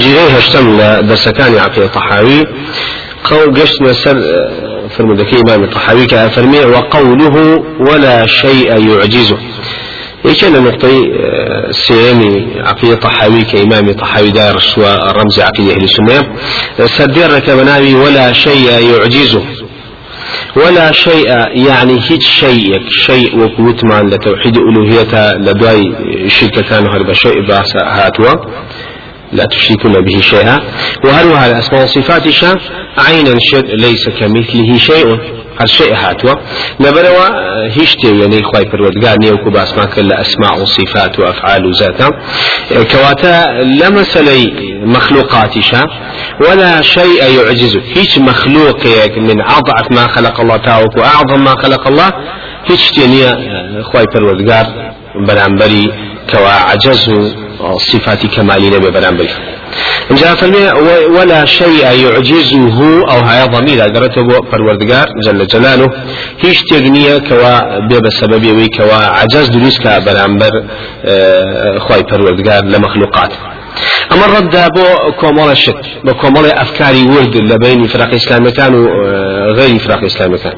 زنجيري هشتم درسكان عقيدة طحاوي. قول قشنا سر فرمودك إمام الطحاوي كأفرمي وقوله ولا شيء يعجزه. يكن نقطة سيمي عقيدة طحاوي كإمام طحاوي دار سوى رمز عقيدة أهل السنة. سدير كبناوي ولا شيء يعجزه. ولا شيء يعني هيج شيء شيء وكوتمان لتوحيد ألوهيته لدواي شركة كان هرب شيء باس هاتوا. لا تشركون به شيئا. وهل الأسماء والصفات شا عينا ليس كمثله شيء. هر شيء هاتوا. لبروا هشتي يعني خواي پروردگار نيوكو باسما كل أسماء وصفات وأفعال وذاتا. كواتا لمسلي مخلوقاتشا ولا شيء يعجزه هيش مخلوق من أضعف ما خلق الله تاوك وأعظم ما خلق الله. هيش تنيا خواي پروردگار برانبري كوا عجزه صفات كمالي نبي برانبري جاء فرمي ولا شيء يعجزه أو هاي ضمير أقرته فروردقار جل جلاله هيش تغنية كوا بيب السبب وي كوا عجز دروس كبرامبر خواي فروردقار لمخلوقات أما الرد بو كومال الشك بو كومال أفكاري ورد لبين فرق إسلام كان وغير فرق إسلام كان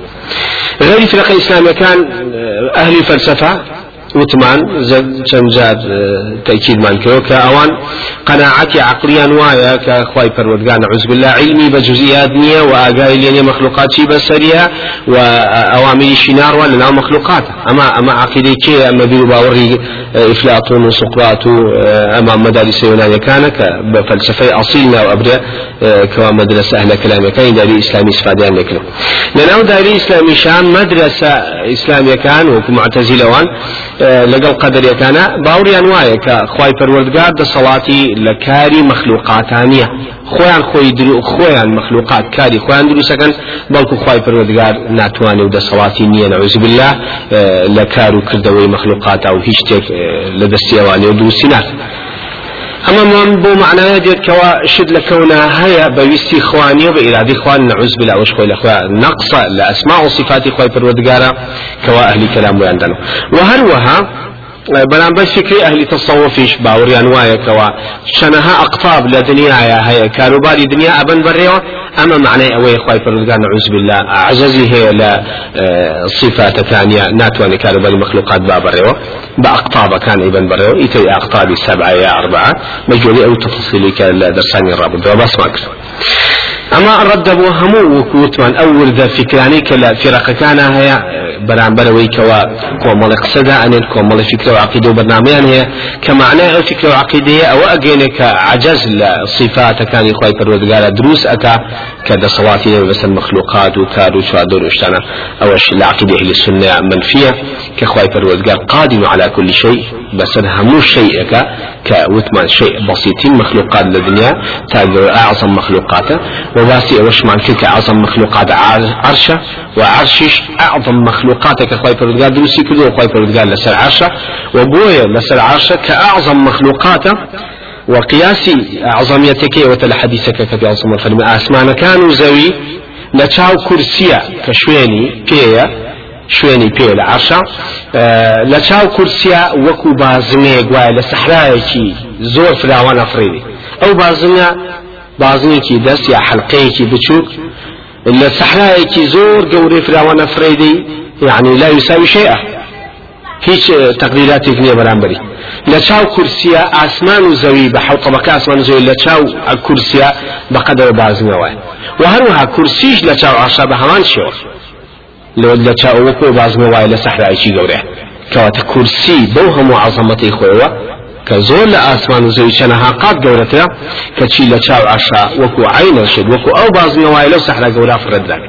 غير فرق إسلام كان أهل فلسفة وتمان چەند جار تأكيد من كيو كأوان قناعتي عقليا وايا كخواي پروردگار نعوذ بالله. علمي بجزئيات نية وآقاي لين مخلوقات شي بسريها وأوامر شنار ولا مخلوقات. أما أما عقيدة كي أما بيرو باوري إفلاطون وسقراط أما مدارس يونانيا كان بفلسفة أصيلنا وأبدا كوا مدرسة أهل كلام كان داري إسلامي استفادة لكن لأنه داري إسلامي شان مدرسة إسلامية كان وكمعتزلة وان لەگەڵ قەدەریەکانە باوریان وایە کە خی پەروەردگار دەسەڵاتی لە کاری مەخلوقاتانیە خۆیان خۆی خۆیان مەخلوقات کاری خۆیان دروستەکەن بەڵکو خی پەروەردگار ناتوانێت و دەسەڵاتی نییە نەوز بالله لە کار و کردەوەی مەخلوقات و هیچ شتێک لە دەستی ئەوانێ و دروستی اما من بو معناه ديت كوا شد لكونا هيا بويستي خواني وبإرادي خوان نعوذ بالله وش خوي لخوا نقص لأسماء وصفات خوي پروردگارا كوا أهل كلام ويندنو وهروها بەرامبەر فکری ئەهلی تەسەوفیش باوریان وایە کەوا شەنەها ئەقتاب لە دنیاە هەیە. کاروباری دنیا ئەبن بەڕێەوە ئەمە معنای ئەوەی خی پرودگار نعوز بالله. عجزی هەیە لە صفاتەکانیە. ناتوانێت کاروباری مخلوقات با بەڕێەوە بە ئەقتابەکان ئیبن بەڕێەوە ئیتر ئەقتابی سەبعە ئەربعە. مەجۆری ئەو تفصیلی کە لە دەرسانی ڕابردەوە باسمان کرد أما الرد أبو همو وكوتوان أو ورد فكراني كلا فرق كان هي برامبر وي كوا كومل قصدا أن كومل فكره وعقيدة وبرنامجان هي كمعنى فكره وعقيدة أو اجينك عجز صفات كان يخوي پروردگار دروس أكا كذا صلاتي بس المخلوقات وكادو شادور اشتنا أو العقيده أهل السنة منفية كخوي پروردگار قادر على كل شيء بس همو شيء كوتمان شيء بسيط مخلوقات الدنيا تاجر أعظم مخلوقاته وباسي اوش مان كيك أعظم مخلوقات عرشة وعرشش أعظم مخلوقاتك أخوي فرودقال دروسي كدو أخوي فرودقال لسر عرشة وبويا لسر عرشة كأعظم مخلوقاته وقياسي أعظميتك وتل حديثك كفي عظم الفلم. أسمان كانوا زوي لتشاو كرسيا كشويني بيا شوێنی پێ لە عرشا لە چاو کورسیا وەکو بازمێ گوایە لە سەحرایەکی زۆر فراوان ئەفرێنی ئەو بازنە بازنێکی دەست یا حلقەیەکی بچووک. لە سەحرایەکی زۆر گەورەی فراوان ئەفرێدی يعني لا يساوي شيئا هیچ تقديراتك نییە بەرامبەری. لە چاو کورسیە ئاسمان و زەوی بە حەوت طبقە ئاسمان زەوی لە چاو کورسیە بەقەدەوە بازنەوە و هەروەها کورسیش عاشا بە هەمان لە چاوەکو بازمە وایە لە سەحرایکی گەورە کەواتە کورسی بەو هەموو عزەمەتی خۆیەوە کە زۆر لە ئاسمان و زەوی چەنەها قات گەورەترە کە چی لە چاو عشا وەکو عینە شد وەکو ئەو بازمە وایە لەو سەحرا گەورە فرەدران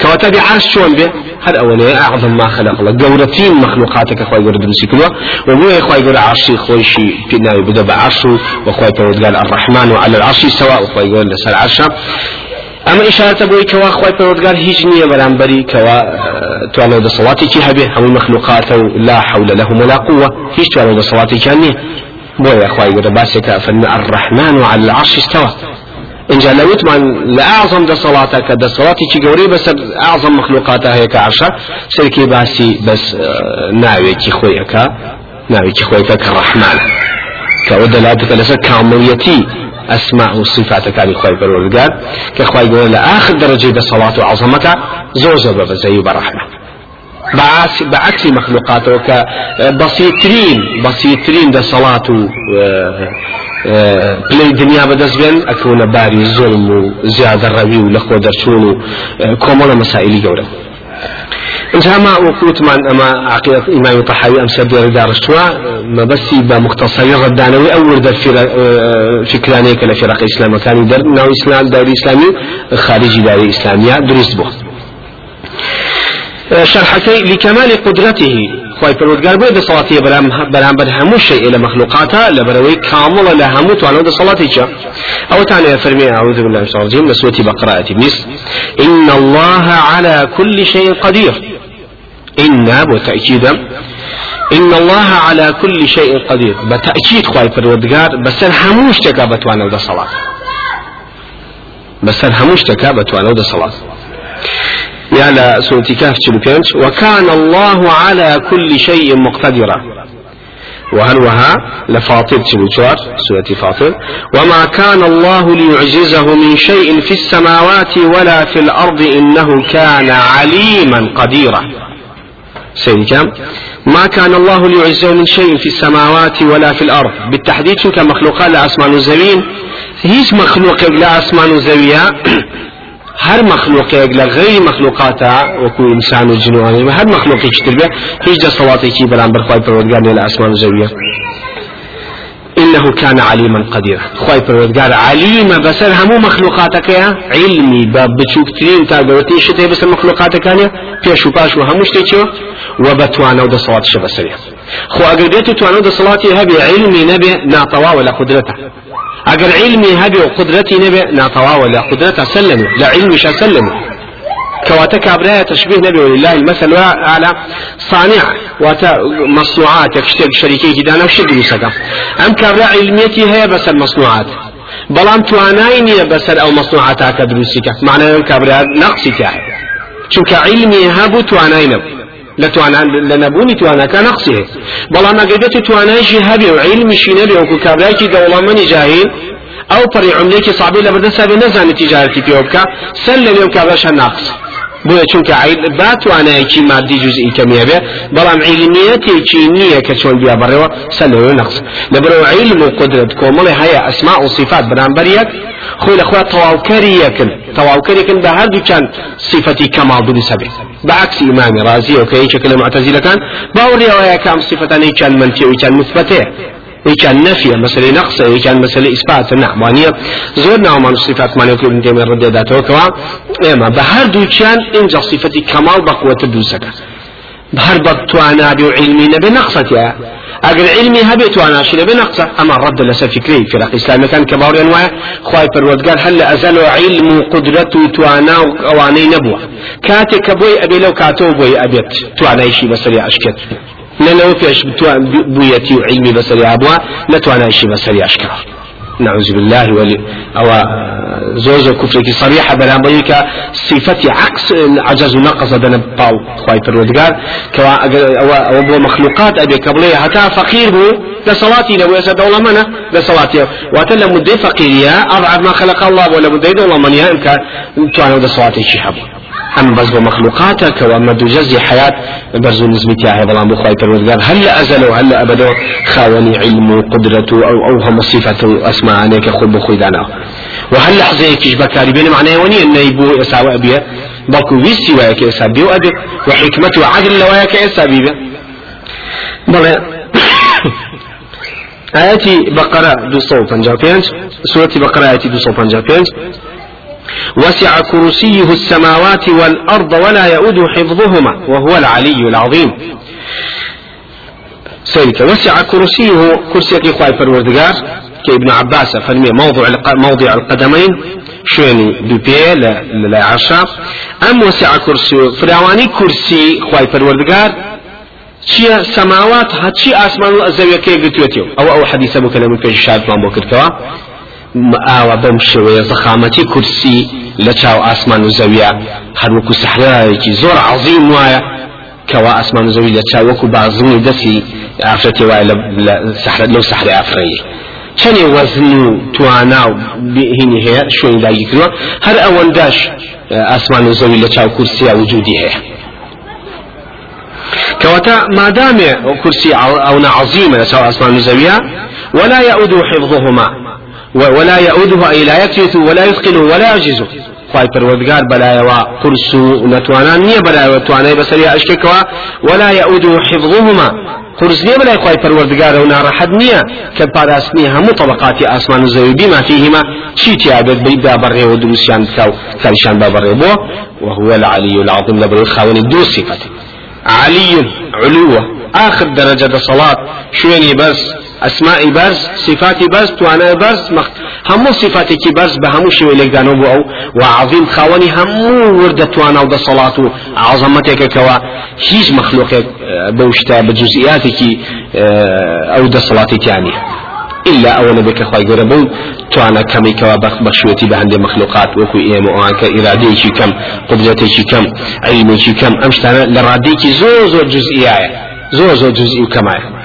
کەواتە بعرش چۆن بێ هەر ئەوەنەیە ئەعظم ما خلق الله. گەورەترین مەخلوقاتێکە خۆی گەورە دروستی کردووە و بۆیە خۆی گەورە عرشی خۆیشی پێناوی بدە بە عرش و وەخوای الرحمن وعلى العرش سواء وخوای گەورە لەسەر عرشە اما اشاره بوي كوا خوي پروردگار هیچ نیه برانبري كوا توانو ده صلاتي كي هبه هم مخلوقات لا حول لهم ولا قوه هیچ صلاتي كان نيه بويا خوي قد باسك فن الرحمن على العرش استوى. إن جاء لوت من لأعظم ده صلاتك ده صلاتي كي قوري بس أعظم مخلوقاتها هيك عرشة سيركي باسي بس ناوي كي أسماء وصفات كان إخوي بالورقات كإخوي يقول لآخر درجة صلاة وعظمتها زوزة بزي برحمة بعكس مخلوقاته كبسيطين بسيطين ده صلاة پلەی دنیا بەدەست بێن ئەکەونە باری زۆرم و زیادە ڕەوی و لەخۆ دەرچوون و کۆمەڵە مەسائلی گەورە انجا ما وقوتمان أما عقيدة امام طحاوي أم سبير دار الشوا ما بس بمختصر ردانوي أو ورد فكراني كلا فرق إسلام. كان در ناو إسلام دار إسلامي خارجي دار إسلامية درست بو. شرحكي لكمال قدرته. خواهي پروردگار بوي ده صلاتي برام بر همو شيء إلى مخلوقاتا لبروي كامل لهمو توانو ده صلاتي جا أو تاني فرمي اعوذ بالله من الشيطان الرجيم لسوتي بقراءة بس إن الله على كل شيء قدير. إن وتأكيدا إن الله على كل شيء قدير. بتأكيد خواهي پروردگار بس هموش تكا بتوانو ده صلاة بس هموش تكا بتوانو ده صلاة يا لا سورة كهف وكان الله على كل شيء مقتدرا. وهل وها لفاطر تلوشوار سورة فاطر. وما كان الله ليعجزه من شيء في السماوات ولا في الأرض إنه كان عليما قديرا. سيدي كم ما كان الله ليعجزه من شيء في السماوات ولا في الأرض. بالتحديد كمخلوقات لأسمان الزوين هيش مخلوق لأسمان الزوية هر مخلوقێک لە غەیری مەخلوقاتە وەکو ئینسان و جنوانی هەر مەخلوقێکی تر بێ هیچ دەسەڵاتێکی بەرامبەر خی پەروەردگار لێ لە ئاسمان زەویە إنه كان عليما قديرا خواي پروردگار عليما بسر همو مخلوقاتك يا علمي باب بچوكترين تا گوتي شتي بس مخلوقاتك يا پیش و پاش و همو شتي وبتوانا ود صلات شبسريا خو اگر ديتو توانا ود صلاتي هبي علمي نبي ناطوا ولا قدرته. اگر علمي هبي وقدرتي نبي ناطوا ولا قدرته سلموا لا علمي شا سلموا كواتا كابرايا تشبيه نبي ولله المثل على صانع واتا مصنوعات يكشتك شريكي كدانا وشد يسكا أم كابرا علميتي هي بس المصنوعات. بلان توانايني بس أو مصنوعات هكا دروسيكا معنى أم كابرا نقصي تاعي چونك علمي هبو تواناينب لتوانا لنبوني توانا كان نقصه بلا ما قدرت توانا هبي وعلم شي نبي وكو كابراكي دولا مني جاهل أو بري عمليك صعبي لبدسها بنزان تجارتي في وبكا سلم يوم كابراش ناقص. بۆیە چونکە با توانایەکی مادی جزئی کەمیە بێ بەڵام عیلمیەتێکی نییە کە چۆن بیا بڕێەوە سەلەوە نەقص لەبەرەوە عیلم و قدرت کۆمەڵی هەیە ئەسما و صفات بەرامبەریەک خۆی لەخوا تەواوکەریەکن تەواوکەریەکن بە هەردووچان صفەتی کەماڵ دروسە بێت بعكس إمام رازي أو كي شكل معتزلة كان باوري أو كام صفتان كان منفي وكان مثبته. كان نفي مسألة نقص كان مسألة إثبات. نعم وانية زورنا وما الصفات ما نقول ابن تيمية رضي ذاته كوا. إما بهر دو كان إنجا صفة كمال بقوة الدوسك بهر بطوانا بعلمي نبي نقصتها اگر علمي هبت وأنا شنو بنقصه أما رد لس فكري في الاسلام كان كبار انواع خواي پروردگار هل ازل علم قدرته توانا اواني نبوة؟ كاتك بوي أبي لو كاتو بوي أبيت. توانا شي بسري أشكت. لأنه فيش بويتي وعلمي بسري ابوا لا توانا شي بسري اشكر نعوذ بالله ولي أو زوز كفرك صريحة بلا بيك صفة عكس عجز نقص دنا باو خواي فرودقار كوا أو أو مخلوقات أبي قبلية. حتى فقير بو لصلاتي لو يسد دولة منا لصلاتي واتلا مدي فقيرية أضعف ما خلق الله ولا مدي دولة من يا إمكان تعالوا لصلاتي شحب أم بس بمخلوقاتك وأما جزي حياة برزو نزمتي هاي بلان بخواي پروردگار هل أزل وهل أبدا خاوني علم أو أو هم صفة أسماء عليك خود بخوي دانا. وهل كيش بكاري؟ بين معناه وني أن يبو يساوي أبيه بلكو ويسي وياك يسابي وأبي وحكمته وعدل لوياك يسابي بلى آياتي بقرة دو صوت سورة بقرة آياتي دو صوت وسع كرسيه السماوات والأرض ولا يؤد حفظهما وهو العلي العظيم. سيدك وسع كرسيه كرسي خواي فروردقار كابن عباس فرمي موضع موضع القدمين ببي لا عشا أم وسع كرسي فراواني كرسي خواي فروردقار چیە سەماوات هەچی ئاسمان و ئەزەویەکەی گرتوێتەوە ئەو ئەو حەدیسە بوو کە لە من پێش شادمان ئاوا بەم شێوەیە زەخامەتی کورسی لە چاو ئاسمان و زەویە. هەروەکو سەحرایەکی زۆر عظیم وایە کەوا ئاسمان و زەوی لە چاوەکو بازمی دەستی ئافرەتی وایە لەو سەحرە ئافرەیە چەندێ وەزن و توانا و هینی هەیە شوێنی داگی کردووە. هەر ئەوەنداش ئاسمان و زەوی لە چاو وجودی هەیە. كواتا ما دام كرسي أو عظيمة لسواء أسمان زوية ولا يؤود حفظهما. ولا يؤوده أي لا يكرثه ولا يثقله ولا يعجزه خواهي پروردگار بلايوا قرسو نتوانا نية بلايوا تواناي بسريا أشككوا ولا يؤوده حفظهما. قرس نية بلاي خواهي پروردگار ونارحد نية كباراس نية همو طبقات آسمان الزوي بما فيهما شي تيابت بيدا بري ودروسيان كاو كالشان بابري بو وهو العلي العظيم لبري خاوني دو صفته علي علوة آخر درجة صلاة شويني بس أسماء برز صفات برز توانا برز مخ همو صفاتك برز بهمو شوي لك دانو أو وعظيم خاوني همو ورد توانا ودا صلاة عظمتك كوا هيج مخلوق بوشتا بجزئياتك أو دا صلاتك يعني إلا أولا بك خواهي قرى بو توانا كمي كوا بخشوتي بهند مخلوقات وكو إيم وآنك إراديك كم قدرتك كم علمك كم أمشتانا لراديك زو زو جزئية زو زو جزئي كماية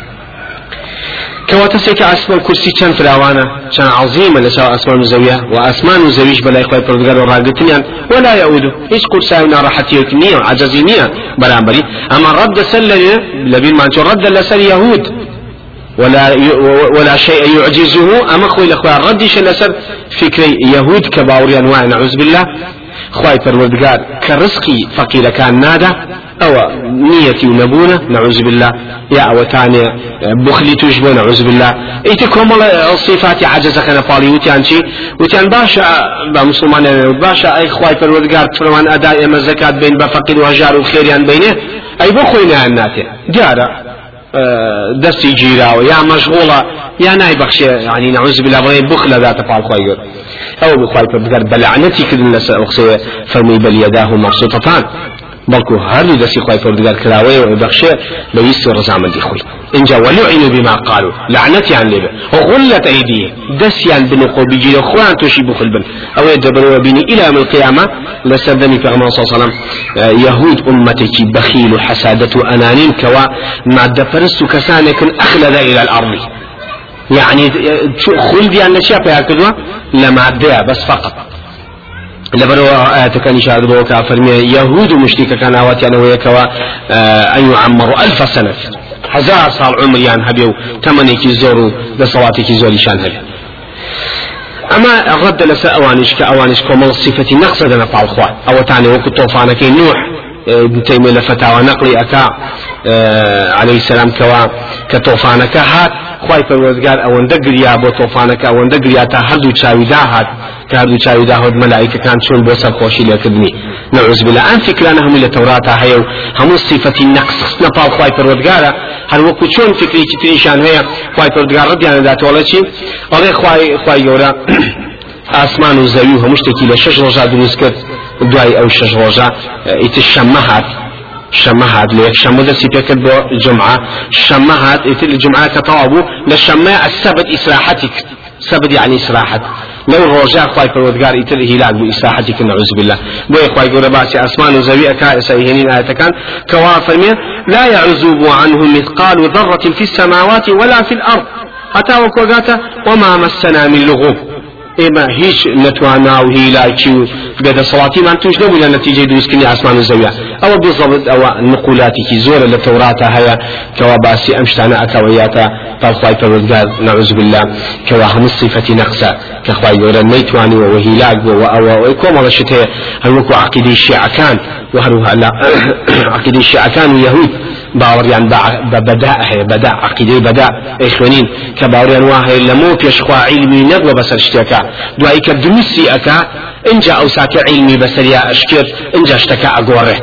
كواتا سيكا أسمان كرسي كان فراوانا كان عظيما لسوا أسمان زوية وأسمان زويش بلا إخوة بردقال وراقتنيان ولا يؤوده إيش كرسي راحتي وكنية عجزينية برامبري أما رد سل لبين ما رد لسل يهود ولا ولا شيء يعجزه أما خوي الأخوة ردش لسر فكري يهود كباوري أنواع نعوذ بالله. خواي پروردگار كرزقي فقير كان نادا أو نيتي ونبونا نعوذ بالله. يا أو تاني بخلي تجبو نعوذ بالله. إيتكم الصفات عجز كان فالي وتيان شي وتيان باشا بمسلمان باشا أي خواي پروردگار فرمان أداء ما زكاة بين بفقير وهجار وخيريان بينه أي بخوينا الناتي جارة دەستی گیراوە یا مەشغوڵە یا نایبەخشێ ینی نعوز بلا بڵێ بخ لە داتە پاڵخوای گەر ئەو بخوای پەرگەر بەلعنەتی کردن لەسەر ئەوقسەیە فەرمی بەلیەداه و مەبسوطەتان بەڵکو هەردوو دەستی خی پەردگار کراوەیە و بەخشێ بەویستی ڕزامەندی خۆی اینجا ولعنوا بما قالوا. لعنتيان لبه وغلت أيديه دسيان بن قوبيجي وخوان توشي بخل بن. أو يدبروا بني إلى يوم القيامة لسردني في صلى الله عليه وسلم يهود أمتك بخيل حسادة أنانين كوا ما دفرست كسانك أخلد إلى الأرض. يعني خلدي أن الشيء فيها لما بس فقط. لبرو آيات كان يشاهد بوكا فرمي يهود مشتيك كان آوات يعني ويكوا أن يعمروا ألف سنة. هزار صار عمريان هبيو. تمنيكي زورو لصلاتك زوري شان هبي. أما رد لسا أوانش كأوانش كمال صفة نقصد أنا فالخوان أو تاني وكو طوفانك نوح ابن تيمية لفتاوى نقلي أكا عليه السلام كوا كطوفانك هات خواهي پروردگار ئەوەندە گریا بۆ تۆفانەکە ئەوەندە گریا تا هەردوو چاویدا هات کە هەردوو چاویدا هۆت مەلایکەکان چۆن بۆ سەرخۆشی لێکردنی نعوذ بالله. ئەم فکرانە هەموو لە تەوراتا هەیە و هەموو صفەتی نەقص نەپاڵ خواهی پروردگارە هەر وەکو چۆن فکرێکی تریشان هەیە خواهی پروردگار ڕدیانەداتەوەڵە چی؟ ئەڵێ خواهی گەورە ئاسمان و زەوی و هەموو شتێکی لە شەش ڕۆژا دروست کرد دوای ئەو شەش ڕۆژە ئیتر شەممە هات شەمە دەستی پێکرد بۆ جمعە شەمە هات ئیتر جمعە کە تەوا بوو لە شەمە السبت کرد سبت يعني إسراحة لو رجاء خواي فرودگار إتل هلاك بو إسراحتك نعوذ بالله. بو خواي قول باسي أسمان وزوي أكا سيهنين آية كان كوافر لا يعزوب عنه مثقال ذرة في السماوات ولا في الأرض. حتى وكوغاتا وما مسنا من لغوب ئێمە هیچ نتواننا و و بێدە سەڵاتیمان توش نەبوو لە نەتیجەی دروستکردنی ئاسمان و زەویە ئەوە بزەبت ئەوە نقولاتێکی زۆرە لە تەوراتە هەیە کەوا باسی ئەم شتانە ئەکەوەیاتە تاخوای پەروەردگار نعوذ بالله. کەوا هەموو صفەتی نەقسە کەخوای گەورە نەیتوانیوە و هیلاک بووە ئەوە ئەوەی کۆمەڵە شت هەیە هەروەکو عقیدەی شیعەکان و هەروها لە عقیدەی شیعەکان و یەهود باوەڕیان بە بەدا هەیە بەدا عقیدەی بەدا ئەیخوێنین کە باوەڕیان وا هەیە لەمۆ پێشخوا عیلمی نەبووە بەسەر شتێکە دوایی ساکە عیلمی بەسەریا ئەشکێت اینجا شتەکە ئەگۆڕێ.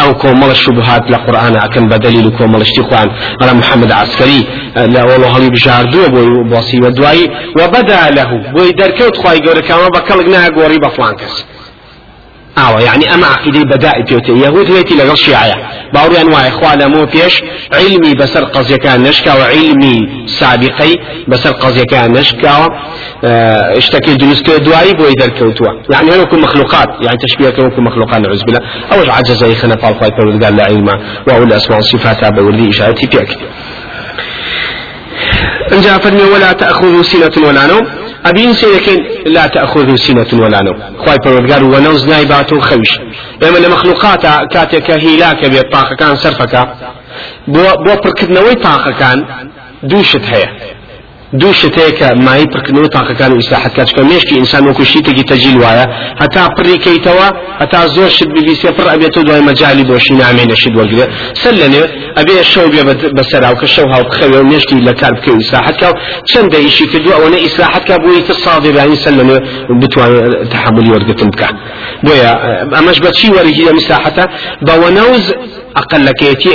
أو كومل الشبهات لقرآن اكن بدليل كومل اشتخوان على محمد عسكري لا والله هلي بشاردو بو بوصي ودواي وبدا له بو دركوت خواي قوري كما بكلقنا قوري بفلانكس ئاوە یعنی ئەمە عقیدەی بەدای پێوتە یەهود هێتی لەگەڵ شیعە باوریان وایە خوا لەمەوە پێش علمی بەسەر قەزیەکان نشکاوە علمی سابقەی بەسەر قەزیەکان نشکاوە شتەکەی دروستکە دوایی بۆی دەرکەوتووە يعني هەروەکو مخلوقات يعني تشبيهك وكو مخلوقات نعوذ بالله. أوش عجزة يخنا فالخواي پروردگار لعلمه وأول أسماء صفاتها بوردي إشارتي فيك انجا فرمي لا تأخذه سنة ولا نوم. أبين سيكين لا تأخذه سنة ولا نوم. خواي پروردگار ونوز نايباتو خوش اما لمخلوقات كاتك هيلاك بيت طاقة كان صرفك بو بو پرکردنەوەی تاقەکان دووشت هەیە. دوو شتەیە کە مای پڕکردنەوە تاقەکان و ئیسلاحەت کات چکە مێشکی ئینسان وەکو شیتێکی تەجیل وایە هەتا پڕیکەیتەوە هەتا زۆر شت ببیسێ پڕ ئەبێتەوە دوای مەجای بۆشی نامێنە شت وەرگێ سەر لەنێ ئەبێ شەو بێ بەسەراو کە شەو هاو بخەوێ و مێشکی لە کار بکە ئیسلاحەت کا و چەندە ئیشی کردو ئەوەنە ئیسلاحەت کا بۆی تر ساڵێرانی سەر لەنێ بتوانێت تحملی وەرگتن بکە بۆیە ئەمەش بەچی وەرگی لە مساحەتە بەوە نەوز ئەقلەکەیەتی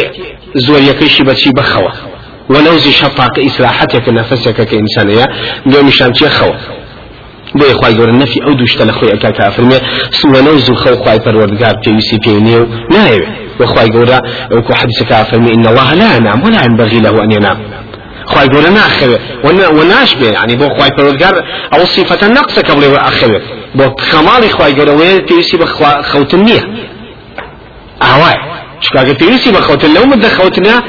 زۆر یەکەیشی بەچی بەخەوە ونوزي شطاك إسراحتك نفسك كإنسانية دو مشان خو بۆ خی گەورە نەفی ئەو دوشتە لە خۆی ئەکا کافرمێ سوەنە و زوو خەو خی پەروەردگار پێویستی پێ نیێ و نایوێ وخوای گەورە وەکو حدیث کافرمی إن الله لا ينام ولا ينبغي له أن ينام. گەورە ناخەوێ وناش بێ ینی بۆ خی پەروەردگار ئەو صفەتە نەقسەکە بڵێ ئەخەوێ بۆ خەماڵی خی گەورە وێ پێویستی بە خەوتن نییە ئاوای شكاك تيسي بخوت لو مد خوتنا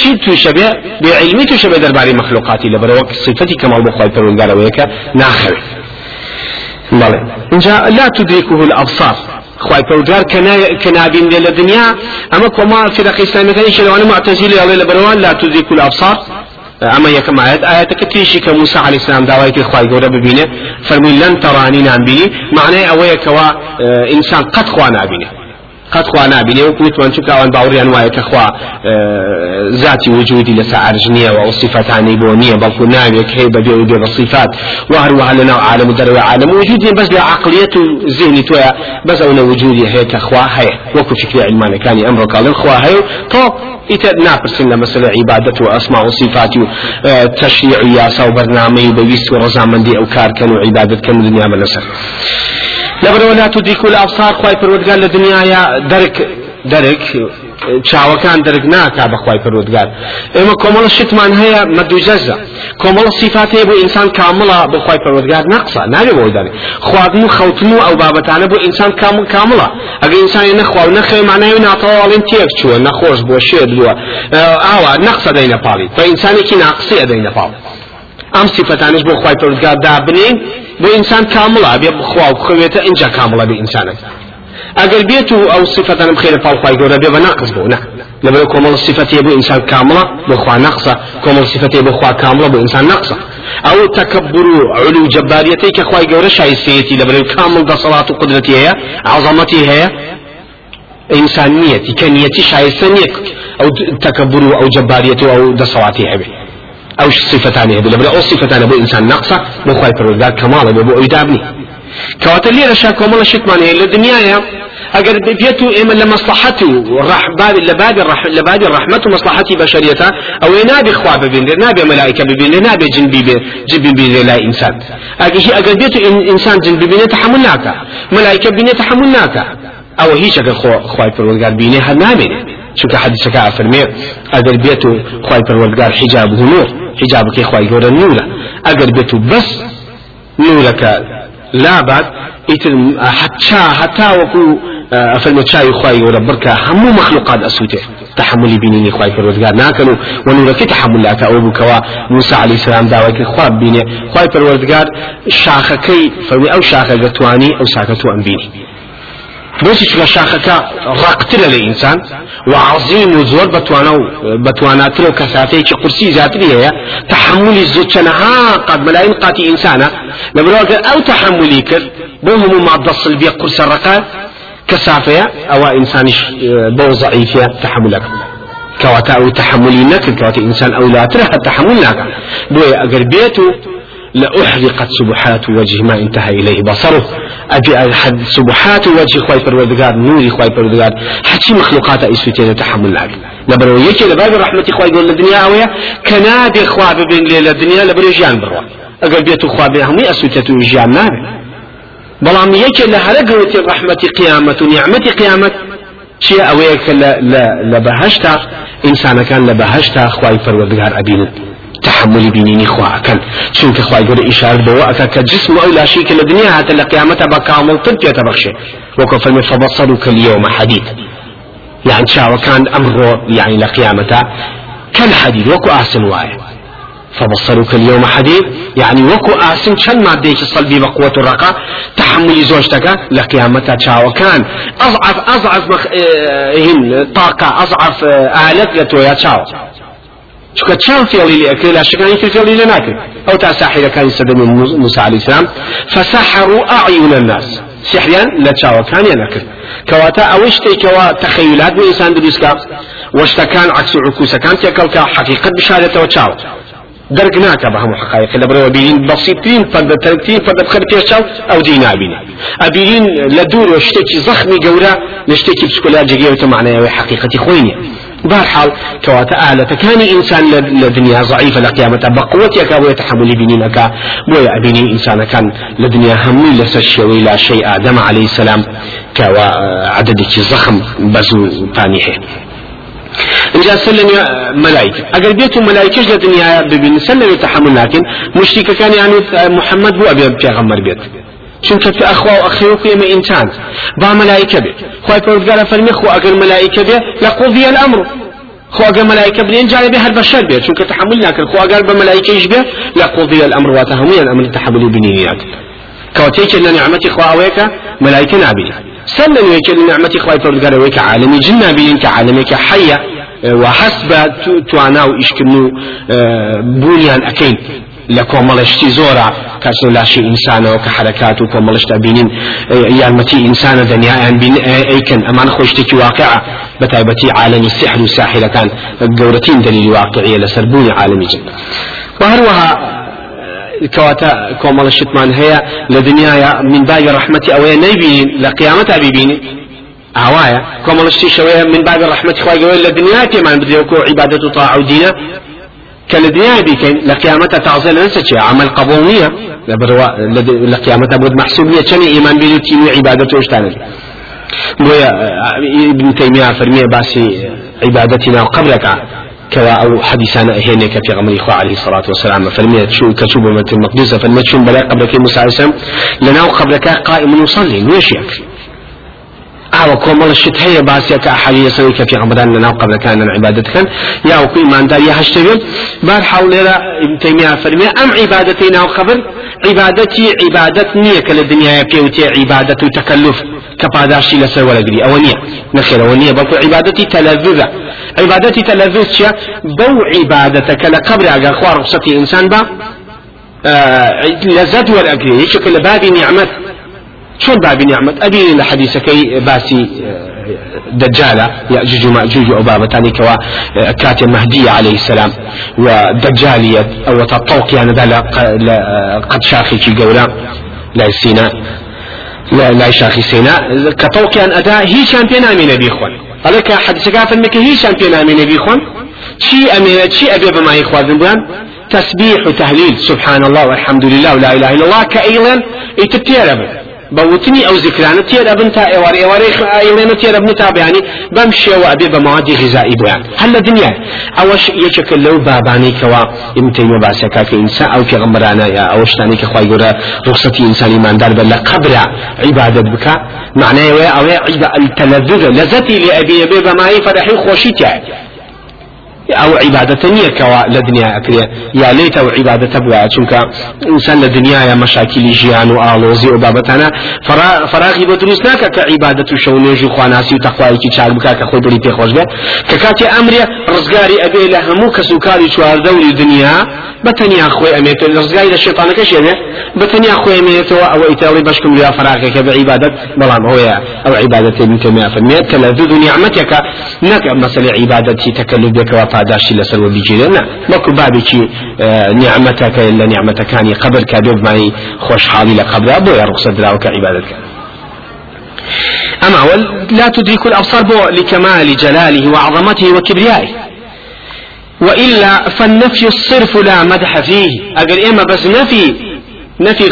چی تو شبه بعلمي تو شبه درباري مخلوقاتي لبر وقت صفتي كما بخوي پروردگار ويك ناخر. بله اینجا لا تدركه الابصار. خواهي پروردگار كنابين للدنيا اما كما في رقي اسلامي كان يشلو أنا معتزلي الله لبروان لا تدركه الابصار. اما يكم آيات آيات كتيشي كموسى عليه السلام دعواتي خواهي قولا ببينه فرمي لن تراني نابيني معناه اويك كوا انسان قد خوانا بينه قد خوا نابینێ و کوتوان چکە ئەوان باوریان وایە کە خوا ذاتی وجودی لەسا عرجنیە و صفاتانی بۆ نییە بەڵکو ناوێک هەیە بەبێ و بێ بە صفات و هەروەها لەناو عالم و عالم وجودی بەس لە عقلیەت و ذهنی تۆیە بەس ئەو وجودی هەیە کە خوا هەیە وەکو فکری علمانەکانی ئەمڕۆ کاڵن خوا هەیە ئیتر ناپرسن لە مەسلە عیبادەت و ئەسما و صفات و تەشریع و یاسا و بەرنامەی و بەویست و ڕەزامەندی ئەو کارکەن و عیبادەتکەن دنیا بەلەسەر لەبەرەوە لا تدریک الأبصار خوای پروردگار لە دنیاە دەرک دەرک چاوەکان دەرک ناکا بەخوای پەرودگار. ئێمە کۆمەڵە شتمان هەیە مەدوجەزە کۆمەڵە سیفات هەیە بۆ ئینسان کامڵە بخوای پەرودگار نەقسە نابێ بۆ دەرێ. خواردن و خەوتن و ئەو بابەتانە بۆ ئینسان کامل کامڵە ئەگەر ئینسانی نەخوا و نەخێ ماناوی ناتەواڵین تێک چووە نەخۆش بۆ شێر بووە ئاوا نەقسە دەینە پاڵی بە ئینسانێکی ناقسی ئەدەینە پاڵ ئەم سیفەتانش بۆ خی پەرودگار دابنین بۆ ئینسان کامڵە بێ بخوا و بخوێتە اینجا کامڵە بێ ئینسانێک. ئەگەر بێت و ئەو سفتانم خێرە پاڵخوای گەورە بێ بە ناقص بۆ نه. لەبەر کۆمەڵ سفتێ بۆ ئینسان کامڵە بۆ خوا نەقسە کۆمەڵ سفتێ بۆ خوا کامڵە بۆ ئینسان نەقسە ئەو تەکەبر و علو جەباریەتی کە خوای گەورە شایستەیەتی لەبەر کامڵ دەسەڵات و قدرەتی هەیە عەزەمەتی هەیە ئینسانیەتی کە نیەتی شایستە نییە ئەو تەکەبر و ئەو جەباریەتی و ئەو دەسەڵاتی هەبێت أو صفتان لبلا أو صفتان ابو انسان نقصه بو خواي پروردگار كمال ابو ايدابني كواتر لي رشا كومل شتمان هي الدنيا اگر بيتو إما لمصلحته. والرحباب لباب لباب الرحمة ومصلحتي بشريتها أو نابي خواب بين نابي ملائكة بين نابي جن بين جن بين لا إنسان. اگر اگر بيتو إنسان جن بين تحملناك ملائكة بين تحملناك أو هيش اگر خواي پروردگار بينه هر نابينه چونکە حدیثەکە ئەفەرمێ ئەگەر بێت و خی پەروەردگار حیجاب نور. حیجابەکەی خی گەورە نورە ئەگەر بێت و بەس نورەکە لابات ئیتر حتا هەتا وەکو ئەفەرمە چاوی خی گەورە بڕکە هەموو مەخلوقات ئەسووتێ تحملی بینینی خی پەروەردگار ناکەن و وەنورەکەی تحملاتە ئەو بووکەوە موسى عليه السلام داوای خواب بینێ خی پەروەردگار شاخەکەی فەرمی ئەو شاخە گەتوانی ئەو ساکە تو ئەم بینی بۆچی چکە شاخەکە ڕقترە لە ئینسان وعظیم و زۆر بەتوانە و بەتواناتر و کەساتەیەکی قورسی زیاتری هەیە تحملی زۆر چەنەها قەت مەلاین قاتی ئینسانە لە برۆکە ئەو تحملی کرد بۆ هەموو مادە سلبیە قورسە ڕقە کەسافەیە ئەوە ئینسانیش بۆ ضعیفە تحملەکە کەواتە ئەو تحملی نەکرد کەواتە ئینسان ئەولاترە هە تحمل ئەگەر بێت و لأحرقت سبحات وجه ما انتهى إليه بصره. أبي حد سبحات وجه خواي پروردگار نوري خواي پروردگار. حتى مخلوقات أيسوتين تحمل لك لبرو يكي لباب الرحمة خواي قول الدنيا أويا كنادي خوا ببين ليلة الدنيا لبرو جيان بروا. أقل بيتو خوا بهمي أسوتيتو جيان نابي بەڵام یەکێ لە هەرە گەوتی ڕحمەتی قیامەت و نیعممەتی قیامەت چیە ئەوەیە کە لە بەهشتا ئینسانەکان لە بەهشتا خی تحمل بينيني خواكن چونك خواي قول إشارة بوا أكا كجسم أو لا شيء الدنيا حتى لقيامتها بكامل طب يتبخشي وكفل فبصرك اليوم حديد يعني شاو كان أمره يعني لقيامتها كالحديد وكو أحسن واي فبصرك اليوم حديد يعني وكو آسن شن مادة صلبي بقوة الرقة تحمل زوجتك لقيامتها تشاو كان أضعف أضعف مخ... هن طاقة أضعف آلت لتويا تشاو چکە چاو فێڵی لێ ئەکرێ لا شەکانی تر فێڵی لێ ناکرد. ئەو تا ساحرەکانی سەدەمی موسى عليه السلام. فسحروا أعين الناس. سحریان لە چاوەکانیان نەکرد کەواتە ئەوەی شتێکەوە تەخەیلات بۆ ئینسان دروستکە. وەشتەکان عکس و عکوسەکان تێکەڵکە حقیقت بشارێتەوە چاو. درك ناكا بهم حقائق لبرو بيرين بسيطين فرد تركتين فرد بخير بيشاو أو دي نابين ابيرين لدور وشتكي زخمي قورا نشتكي بسكولا جيجيوتا معنى حقيقة خويني بارحال كواتا آلة. كان إنسان لدنيا ضعيفة لقيامة بقوتك ويتحمل بنينك. بويا أبيني إنسان كان لدنيا همي لسشي لا شيء. آدم عليه السلام كوا عددك زخم بزو تانيحه اینجا سلم ملائكة. اگر بيتو ملائكة جل دنيا ببين سلم تحمل لكن مشتكى كان يعني محمد بو ابي پیغمبر بيت. چونکە في أخوة وأخيوك يما إنسان با ملائكة بي خواهي پروردگار فرمي خو أقل ملائكة بي لقضي الأمر. خو أقل ملائكة بي إنجال بي هر بشر بي چونکە تحمل لكن خو أقل بملائكة يجبي لقضي الأمر واتهمي الأمر تحمل بنيات كوتيك إن نعمتي خواهيك ملائكة نابلي سنن ويك نعمتي خواهي پروردگار ويك عالمي جن نابلين كعالمي كحية وحسب توانا وإشكنو بونيان أكين لە کۆمەڵشتی زۆرە کەس لاشی ئینسانەوە کە حرکات و کۆمەڵشتا بینین یارمەتی ئینسانە دنیایان بین ئەیکن ئەمان خۆشتێکی واقع بە تایبەتی عالمی سحر و ساحلەکان گەورەترین دلیلی واقعیە لەسەر بوونی عالمی جن. وهروها کەواتە کۆمەڵشتمان هەیە لە دنیاە من بای ڕحمەتی ئەوەیە نەیبینین لە قیامەت ببینین ئاوایە کۆمەڵشتی شەوەیە من بای ڕحمەتی خواگەوەی لە دنیا تێمان عیبادەت و طاع و دینە كالدنيا بيكين لقيامتها تعزل نسى عمل قبولية لبروا لقيامتها بود محسوبية كان إيمان بيدو تيمي عبادته وشتانا بويا ابن تيمية فرمية باسي عبادتنا وقبلك كوا أو حديثنا هينك في غمر إخوة عليه الصلاة والسلام فرمية شو كتب مت المقدسة فرمية شو بلا قبلك موسى لنا قبلك قائم يصلي يكفي ئاوە کۆمەڵشت هەیە باسیەکە حەلیەسەوەی کە پێغمبران لەناو قبلەکانن عیبادەتەکەن یا وەکو ئیماندار یا هەشتەوێت بار حاولێرە تەیمیا فەرمێ ئەم عیبادەتی ناو قبر عیبادەتی عیبادەت نییە کە لە دنیاە پێوتێ عیبادەت و تەکەلف کە پاداشی لەسەر وەرەگری ئەوە نییە نەخێر ئەوە نییە بەڵکو عیبادەتی تەلەڤزە عیبادەتی تەلەڤز چیە بەو عیبادەتە کە لە قبر ئەگەر خوا ڕخسەتی ئینسان بە لەزەت وەرەگری یەکێکە لە بابی نیعمەت شون باب نعمة أبي لحديث كي باسي دجالة يأجوج ومأجوج وأبابتاني كوا كاتي مهدي عليه السلام. ودجالية أو تطوق يعني ذا قد شاخي كي قولا لا سيناء لا لا شاخي سيناء كطوق يعني أدا هي شامبيون أمين أبي إخوان. عليك حديث كافر مك هي شامبيون أمين أبي إخوان. شي أمين شي أبي بما إخوان بيان. تسبيح وتهليل سبحان الله والحمد لله ولا إله إلا الله. كأيضا يتتيرب بوتني أو ذكرانه تير ابن تا ايوار ايوار ايلينو تير ابن تا بياني بمشي وابي بمواد غذائي بيان هل الدنيا اوش يشكل لو باباني كوا يمتين باسكا كإنسان أو كغمرانا يا اوش تاني كخواي يقول رخصتي انسان ايمان دار بلا قبر عبادة بك معناه أو التلذذ لذتي لابي ابي بماي فرحي ئەو عیباەتە نییەکەوە لە دنیا ئەکرێ. یا لێت ئەو عیباەتە بواە چونکە ئینسان لە دنیاە مەشاکیلی ژیان و ئاڵۆزی و بابەتانە. فراغی بۆ دروست ناکە کە عیباەت و شەونێژ و خواناسی و تەخوایکی چاک بک کە خۆی بری پێخۆش بێت کە کاتێ ئەمرێ ڕزگاری ئەبێ لە هەموو کەسوکاری چواردەوری دنیا بتنيا خوي أميتو رزقاري للشيطان كشيبه بتنيا خوي أميتو أو إيتالي بشكم لها فراغك بعبادة بلام هو أو عبادة ابن تيمية فالمئة تلذذ نعمتك نك مثل عبادة تكلف بك لەسەر وە بیجێ نە. وەکو بابێکی نیعممەتەکە لە نیعممەتەکانی قبل کا بێبمانی خۆشحاڵی لە قبلا بۆ یا ڕخسە دراوکە عیبادەتکە أما لا تدرك الأبصار بو لكمال جلاله وعظمته وكبريائه. وإلا فالنفي الصرف لا مدح فيه. أقل إما بس نفي نفي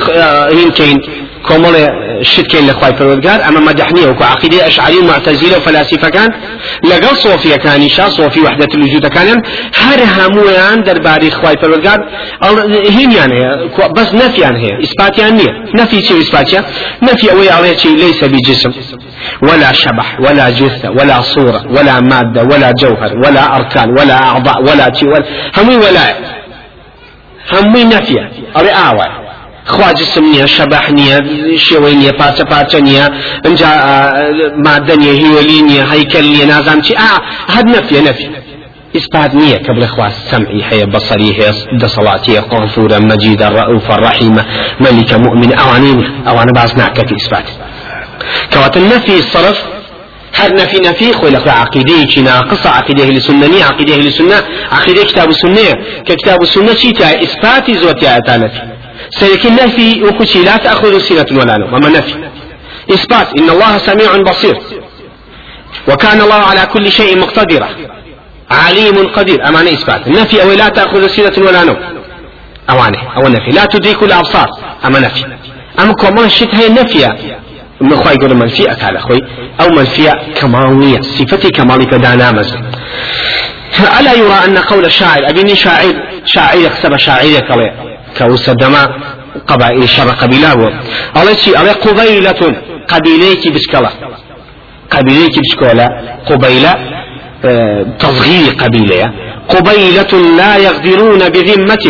هين كومل شتكين لخواي فرودقار أما مدحني وكو عقيدة أشعري معتزلة وفلاسفة كان لقل صوفيا كان شا صوفي وحدة الوجود كان هر همويان در باري خواي فرودقار هين يعني بس نفي يعني هي إثبات يعني نفي شيء إثبات نفي أوي عليه شيء ليس بجسم ولا شبح ولا جثة ولا صورة ولا مادة ولا جوهر ولا أركان ولا أعضاء ولا شيء ولا همي ولا همووی نەفیە ئەڵێ ئاوە خوا جسم نییە شەبەح نییە شێوەی نییە پاچە پاچە نییە ئەجا مادە نیە هیوەلی نییە هەیکەل نییە نازام چی؟ ئا هەد نەفیە نەفی إثبات نية قبل إخوة سمعي هي بصري هي دصلاتي غفورا مجيدا رؤوفا رحيما ملك مؤمن أوانين أوان بعض نعكة إثبات. كوات النفي الصرف هر نفي نفي خوي لك عقيدة ناقصة عقيدة أهل السنة ني عقيدة أهل السنة عقيدة كتاب السنة ككتاب السنة شيتا إثباتي زوتي أتا نفي سيكون نفي وكشي لا تأخذ سنة ولا نوم أما نفي. إثبات إن الله سميع بصير. وكان الله على كل شيء مقتدرا. عليم قدير. أمانة إثبات. النفي أو لا تأخذ سنة ولا نوم. أوانه. أو النفي لا تدرك الأبصار. أما نفي. أما كمان شت هي نفي. من خواهي يقول منفي أكال أخوي أو منفي كمالية. صفتي كمالي فدانا مز ألا يرى أن قول الشاعر أبيني شاعر شاعر يكسب شاعر كوسدما قبائل شر قبيلة الله شيء الله قبيلة قبيلة بشكلة قبيلة بشكلة قبيلة تصغير قبيلة. قبيلة لا يغدرون بذمة.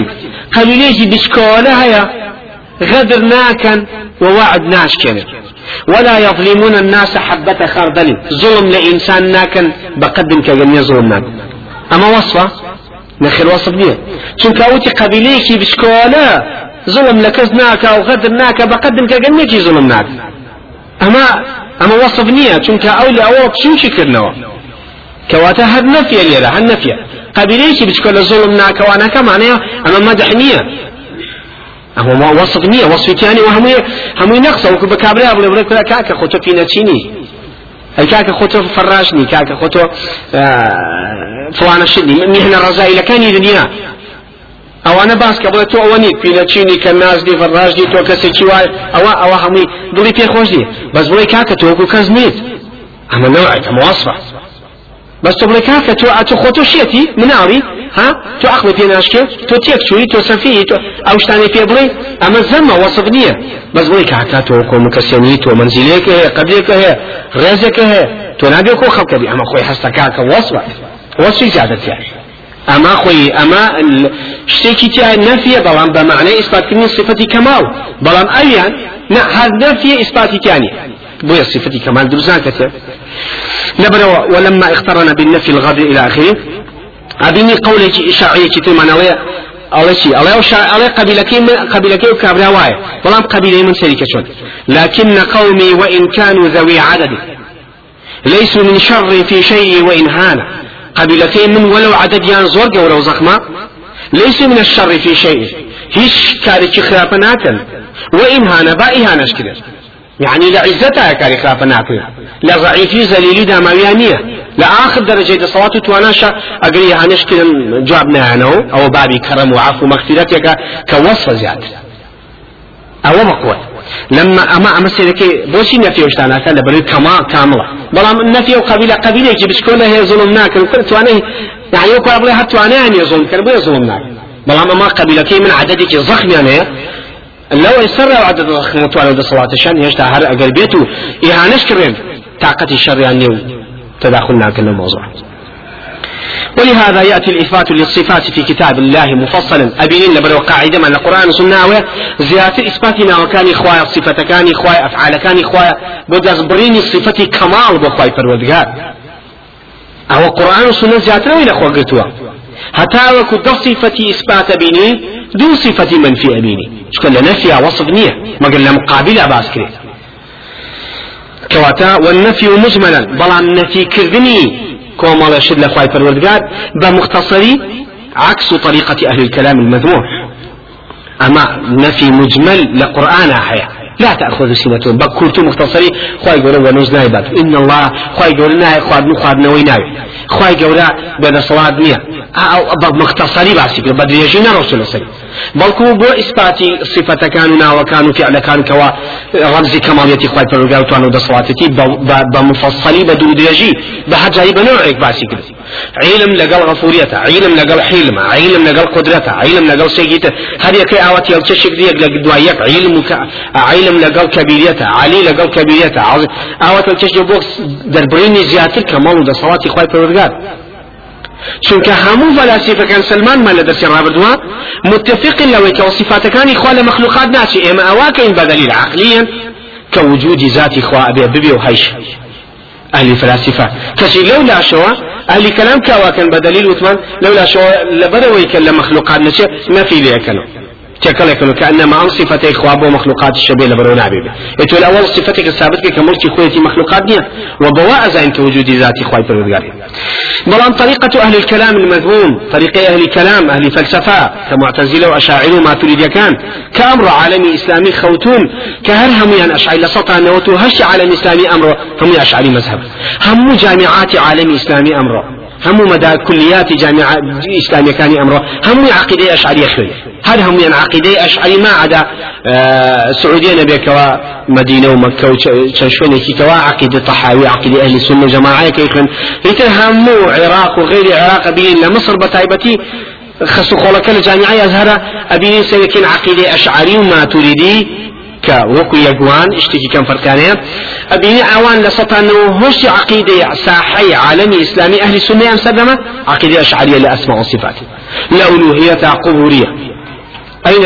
قبيلة بشكولة هيا غدر ناكن ووعد ناشكن. ولا يظلمون الناس حبة خردل. ظلم لإنسان ناكن بقدم كجميع ظلم ناكن أما وصفة؟ نخير وصف نية. چونك أوتي قبيليكي بشكولة ظلم لكز ناكا وغدر ناكا بقدم كجميع ظلم ناكن أما أما وصف نية چونك أولي أوك شو شكرنوا كواتا هر نفيا ليرا هر نفيا قبيليش بتشكل الظلم ناكوانا كمعناها أما مدح نية أما ما وصف نية وصف تاني وهم هم نقص وكو بكابريا بلا بلا كلا كاكا خوتو في نتشيني أي كاكا خوتو فراشني كاكا خوتو آه فوانا شدني مهنا رزائي لكاني دنيا أو أنا باس قبل تو اواني في نتشيني كالناس دي فراش دي تو كسي كيواي أو أو همي دلي في خوش بس بوي كاكا تو كو كزميت اما نوعك مواصفه بس تبغى كافة تو أتو خطو شيتي مناوي ها؟ تو عقل في ناشكي تو تيك شوي تو سفيه تو أو شتاني في بلي أما زما وصف نية بس بلي كاكا تو كو مكسيني تو منزليك هي قبلك هي رزقك هي تو نبي كو خلق أما خوي حستا كاكا أما خوي أما شتيكي تيا نفي بلان بمعنى إثبات كني صفة كمال بلان أيان هذا نفي إثبات تاني بويا صفة كمال درزان كتير نبرا ولما اقترن بالنفي الغادر إلى آخره. أبيني قولك شرعية كتير من الله شيء. الله وشا الله قبيلكي قبيلكي وكابرا واي. والله قبيلة من شركة شون. لكن قومي وإن كانوا ذوي عدد. ليسوا من شر في شيء وإن هان. قبيلتين من ولو عدد يان زور ولو زخمة ليسوا من الشر في شيء. هيش كاري خرافة وإن هان با إهانش كده يعني لعزتها كاري خلافة ناكل لضعيفي زليلي داماويانية لآخر درجة صلاة تواناشا أقري هانش كده جوابنا أنا أو بابي كرم وعفو مغفرتك كوصف زيادة أو بقوة لما أما أما سيدك بوشي نفي وشتانا كان لبري كما كاملة وقبيلة قبيلة يجي بشكل هي ظلم ناكل وكل تواني يعني يقول أبلي هات تواني ظلم كان بوي ظلم ناكل بلام أما قبيلة من عددك ضخم يعني لو يسر عدد الخمط على صلاة الشان يشتا هر أقل بيتو إهانش كرين طاقة الشر يعني تداخلنا كل الموضوع ولهذا يأتي الإثبات للصفات في كتاب الله مفصلا. أبين لبرو قاعدة من القرآن سنة زيادة إثباتنا وكان إخوايا صفة كان إخوايا أفعال كان إخوايا. بدأ بريني صفة كمال بخواي فرودقار أو القرآن سنة زيادة وين أخوة قلتوا حتى وكو صفة إثبات بيني دو صفة منفي أبيني. شكل نفي وصف نية. ما قلنا مقابلة باسكري كواتا والنفي مجملا. بلا النفي كردني. كوما شد لخواي فالوردقار بمختصري عكس طريقة أهل الكلام المذموم أما نفي مجمل لقرآن حياة لا تأخذ سنة بكرت مختصري خواي قولوا ونوز نايبات إن الله خواي قولوا ناي خواد نخواد نوي ناوي خواي قولوا بين صلاة نية مختصري باسي بدريجينا رسول الله بەڵکو بۆ ئیسپاتی صفتەکان و ناوەکان و فعلەکان کەوا ڕەمزی کەماڵیەتی خی پەرگاوتوان و دەسەڵاتەتی بە مفصلی بە دوو درێژی بە حەجایی بە نوعێک باسی کرد. علم لەگەڵ غەفوریەتە علم لەگەڵ حیلمە علم لەگەڵ قدرەتە علم لەگەڵ سێگیتە. هەر یەکەی ئاوەتی هەڵچەشێک دیەک لە دوای یەک علم علم لەگەڵ کەبیریەتە علی لەگەڵ کەبیریەتە ئاوەت هەڵچەش بۆ دەربڕینی زیاتر کەمەڵ و دەسەڵاتی خی پەرگار چونکە هەموو فەلاسیفەکان سلمانمان لە دەستی ڕابردووە متفق لەوەی کە وصفاتەکانی خوا لە مەخلوقات ناچی. ئێمە ئەواکەین بەدەلیل عقليا كوجود ذات خوا أبي ببي وهيش أهل فلاسفة كشي لولا شوا أهل كلام كواكن بدليل وثمان لولا شوا لبروي كلا مخلوقات نشي ما في لي كلام تكلا يكون كأنما أن صفتي إخواب ومخلوقات الشبيه لبرو نابي يتو الأول صفتك الثابت كملك خويتي مخلوقات دي وبواء زين كوجود ذات إخوائي بالرقاري بلان طريقة أهل الكلام المذموم طريقة أهل الكلام أهل فلسفة كمعتزلة وأشاعر ما تريد كان كأمر عالمي إسلامي خوتون كهر هم يعني أشعري لسطا نوتو هش عالم إسلامي أمر هم أشعري مذهب. هم جامعات عالمي إسلامي أمره هم مدى كليات جامعة إسلامية كان أمره هم عقيدة أشعرية خوي هل هم يعني عقيدة أشعري ما عدا آه سعودية نبي كوا مدينة ومكة وشنشوني كي كوا عقيدة طحاوي عقيدة أهل السنة جماعة كيخن هم عراق وغير عراق بين لمصر بتايبتي خصو خولك الجامعة أزهر أبي سيكين عقيدة أشعري وما تريدي کە وەکو یەکوان شتێکی کەم فەرکانەیە ئەبینی ئەوان لە سەتانەوە هۆشتی عقیدەی ساحەی عالمی ئیسلامی ئەهلی سنەیان سەردەمە عقیدەی ئەشعریە لە ئەسماء وصفات لە أين